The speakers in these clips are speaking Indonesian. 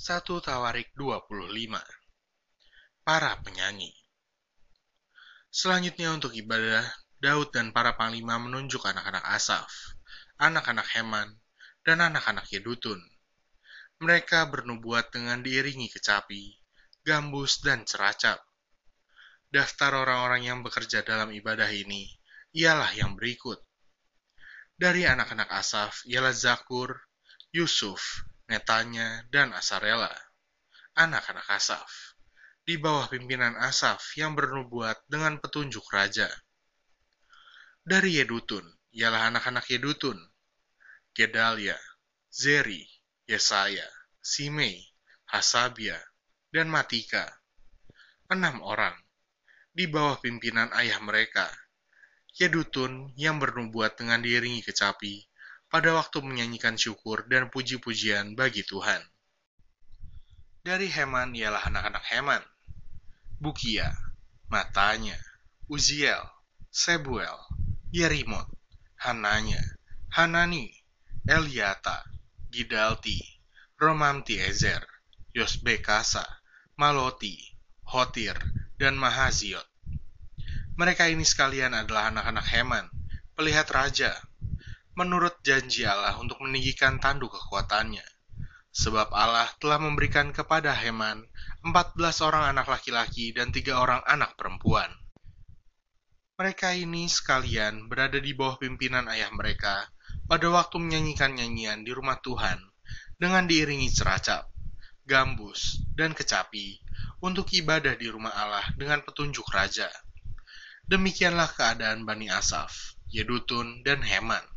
1 Tawarik 25 Para penyanyi Selanjutnya untuk ibadah, Daud dan para panglima menunjuk anak-anak Asaf, anak-anak Heman, dan anak-anak Yedutun. Mereka bernubuat dengan diiringi kecapi, gambus, dan ceracap. Daftar orang-orang yang bekerja dalam ibadah ini ialah yang berikut. Dari anak-anak Asaf ialah Zakur, Yusuf, Netanya, dan Asarela, anak-anak Asaf, di bawah pimpinan Asaf yang bernubuat dengan petunjuk raja. Dari Yedutun ialah anak-anak Yedutun, Gedalia, Zeri, Yesaya, Simei, Hasabia, dan Matika. Enam orang, di bawah pimpinan ayah mereka, Yedutun yang bernubuat dengan diiringi kecapi pada waktu menyanyikan syukur dan puji-pujian bagi Tuhan. Dari Heman ialah anak-anak Heman, Bukia, Matanya, Uziel, Sebuel, Yerimot, Hananya, Hanani, Eliata, Gidalti, Romamti Ezer, Yosbekasa, Maloti, Hotir, dan Mahaziot. Mereka ini sekalian adalah anak-anak Heman, pelihat raja, menurut janji Allah untuk meninggikan tanduk kekuatannya. Sebab Allah telah memberikan kepada Heman 14 orang anak laki-laki dan tiga orang anak perempuan. Mereka ini sekalian berada di bawah pimpinan ayah mereka pada waktu menyanyikan nyanyian di rumah Tuhan dengan diiringi ceracap, gambus, dan kecapi untuk ibadah di rumah Allah dengan petunjuk raja. Demikianlah keadaan Bani Asaf, Yedutun, dan Heman.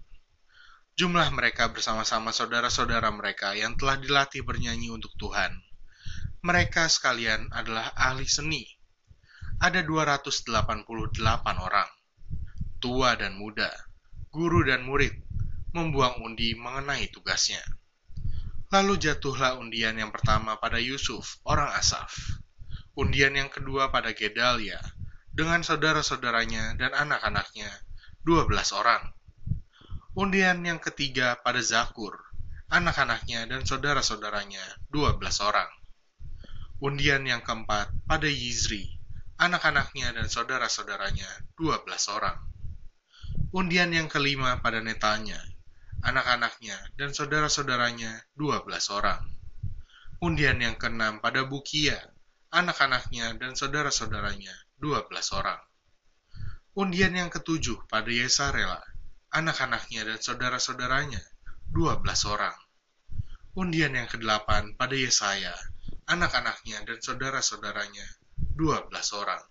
Jumlah mereka bersama-sama saudara-saudara mereka yang telah dilatih bernyanyi untuk Tuhan. Mereka sekalian adalah ahli seni. Ada 288 orang, tua dan muda, guru dan murid, membuang undi mengenai tugasnya. Lalu jatuhlah undian yang pertama pada Yusuf, orang Asaf. Undian yang kedua pada Gedalia, dengan saudara-saudaranya dan anak-anaknya, 12 orang. Undian yang ketiga pada Zakur, anak-anaknya dan saudara-saudaranya, 12 orang. Undian yang keempat pada Yizri, anak-anaknya dan saudara-saudaranya, 12 orang. Undian yang kelima pada Netanya, anak-anaknya dan saudara-saudaranya, 12 orang. Undian yang keenam pada Bukia, anak-anaknya dan saudara-saudaranya, 12 orang. Undian yang ketujuh pada Yesarela, anak-anaknya dan saudara-saudaranya, 12 orang. Undian yang kedelapan pada Yesaya, anak-anaknya dan saudara-saudaranya, 12 orang.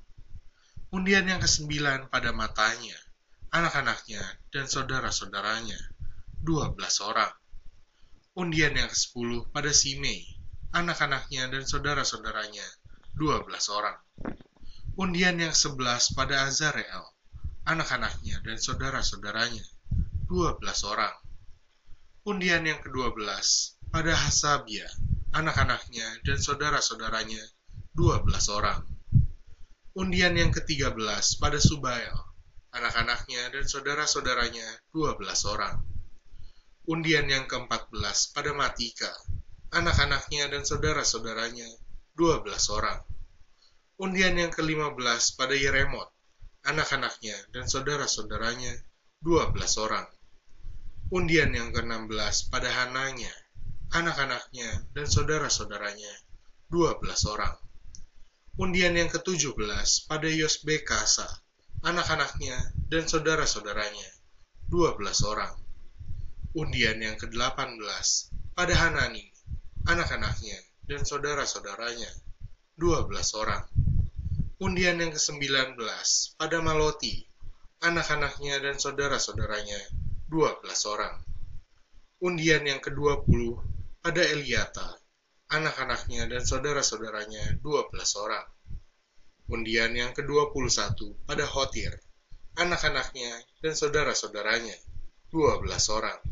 Undian yang kesembilan pada matanya, anak-anaknya dan saudara-saudaranya, 12 orang. Undian yang ke-10 pada Simei, anak-anaknya dan saudara-saudaranya, 12 orang undian yang sebelas pada Azarel, anak-anaknya dan saudara-saudaranya, dua belas orang. Undian yang kedua belas pada Hasabia, anak-anaknya dan saudara-saudaranya, dua belas orang. Undian yang ketiga belas pada Subael, anak-anaknya dan saudara-saudaranya, dua belas orang. Undian yang keempat belas pada Matika, anak-anaknya dan saudara-saudaranya, dua belas orang Undian yang ke-15 pada Yeremot, anak-anaknya dan saudara-saudaranya, 12 orang. Undian yang ke-16 pada Hananya, anak-anaknya dan saudara-saudaranya, 12 orang. Undian yang ke-17 pada Yosbekasa, anak-anaknya dan saudara-saudaranya, 12 orang. Undian yang ke-18 pada Hanani, anak-anaknya dan saudara-saudaranya, 12 orang undian yang ke-19 pada Maloti, anak-anaknya dan saudara-saudaranya, 12 orang. Undian yang ke-20 pada Eliata, anak-anaknya dan saudara-saudaranya, 12 orang. Undian yang ke-21 pada Hotir, anak-anaknya dan saudara-saudaranya, 12 orang.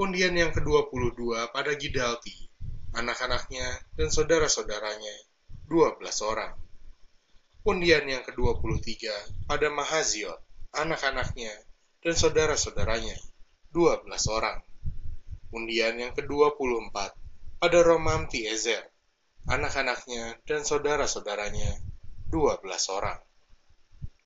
Undian yang ke-22 pada Gidalti, anak-anaknya dan saudara-saudaranya, 12 orang undian yang ke-23 pada Mahaziot, anak-anaknya, dan saudara-saudaranya, 12 orang. Undian yang ke-24 pada Romamti Ezer, anak-anaknya dan saudara-saudaranya, dua belas orang.